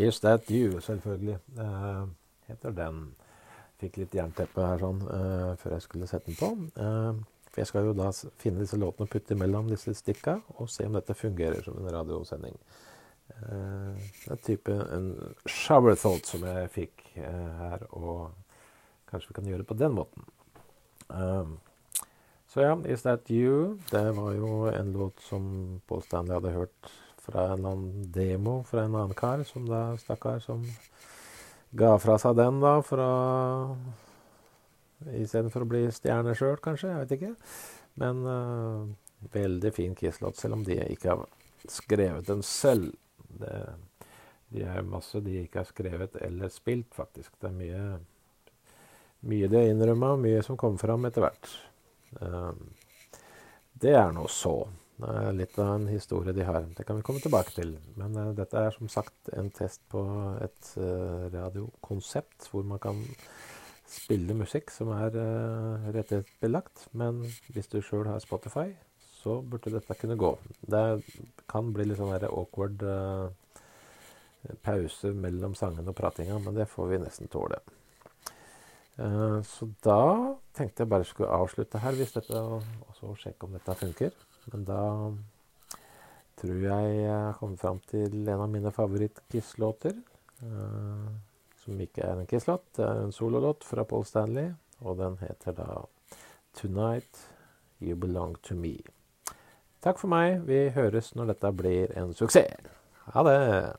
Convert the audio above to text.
Is That You, selvfølgelig. Uh, heter den. Fikk litt jernteppe her sånn uh, før jeg skulle sette den på. Uh, for jeg skal jo da finne disse låtene og putte imellom disse stikka, og se om dette fungerer som en radiosending. Uh, en type en shower thought som jeg fikk her, og kanskje vi kan gjøre det på den måten. så ja, Is That You? Det var jo en låt som Paul Stanley hadde hørt fra en annen demo fra en annen kar, som da stakkar, som ga fra seg den, da, for å Istedenfor å bli stjerne sjøl, kanskje. Jeg vet ikke. Men uh, veldig fin Kiss-låt, selv om de ikke har skrevet den selv. Det, de er masse de ikke har skrevet eller spilt, faktisk. Det er mye, mye de har innrømma, mye som kommer fram etter hvert. Uh, det er nå så. Litt av en historie de har. Det kan vi komme tilbake til. Men uh, dette er som sagt en test på et uh, radiokonsept hvor man kan spille musikk som er uh, rettighetsbelagt. Men hvis du sjøl har Spotify, så burde dette kunne gå. Det kan bli litt sånn awkward pause mellom sangene og pratinga, men det får vi nesten tåle. Så da tenkte jeg bare skulle avslutte her, hvis dette, og sjekke om dette funker. Men da tror jeg jeg kommer fram til en av mine favoritt-Kiss-låter. Uh, som ikke er en Kiss-låt. Det er en sololåt fra Paul Stanley, og den heter da 'Tonight You Belong To Me'. Takk for meg. Vi høres når dette blir en suksess. Ha det!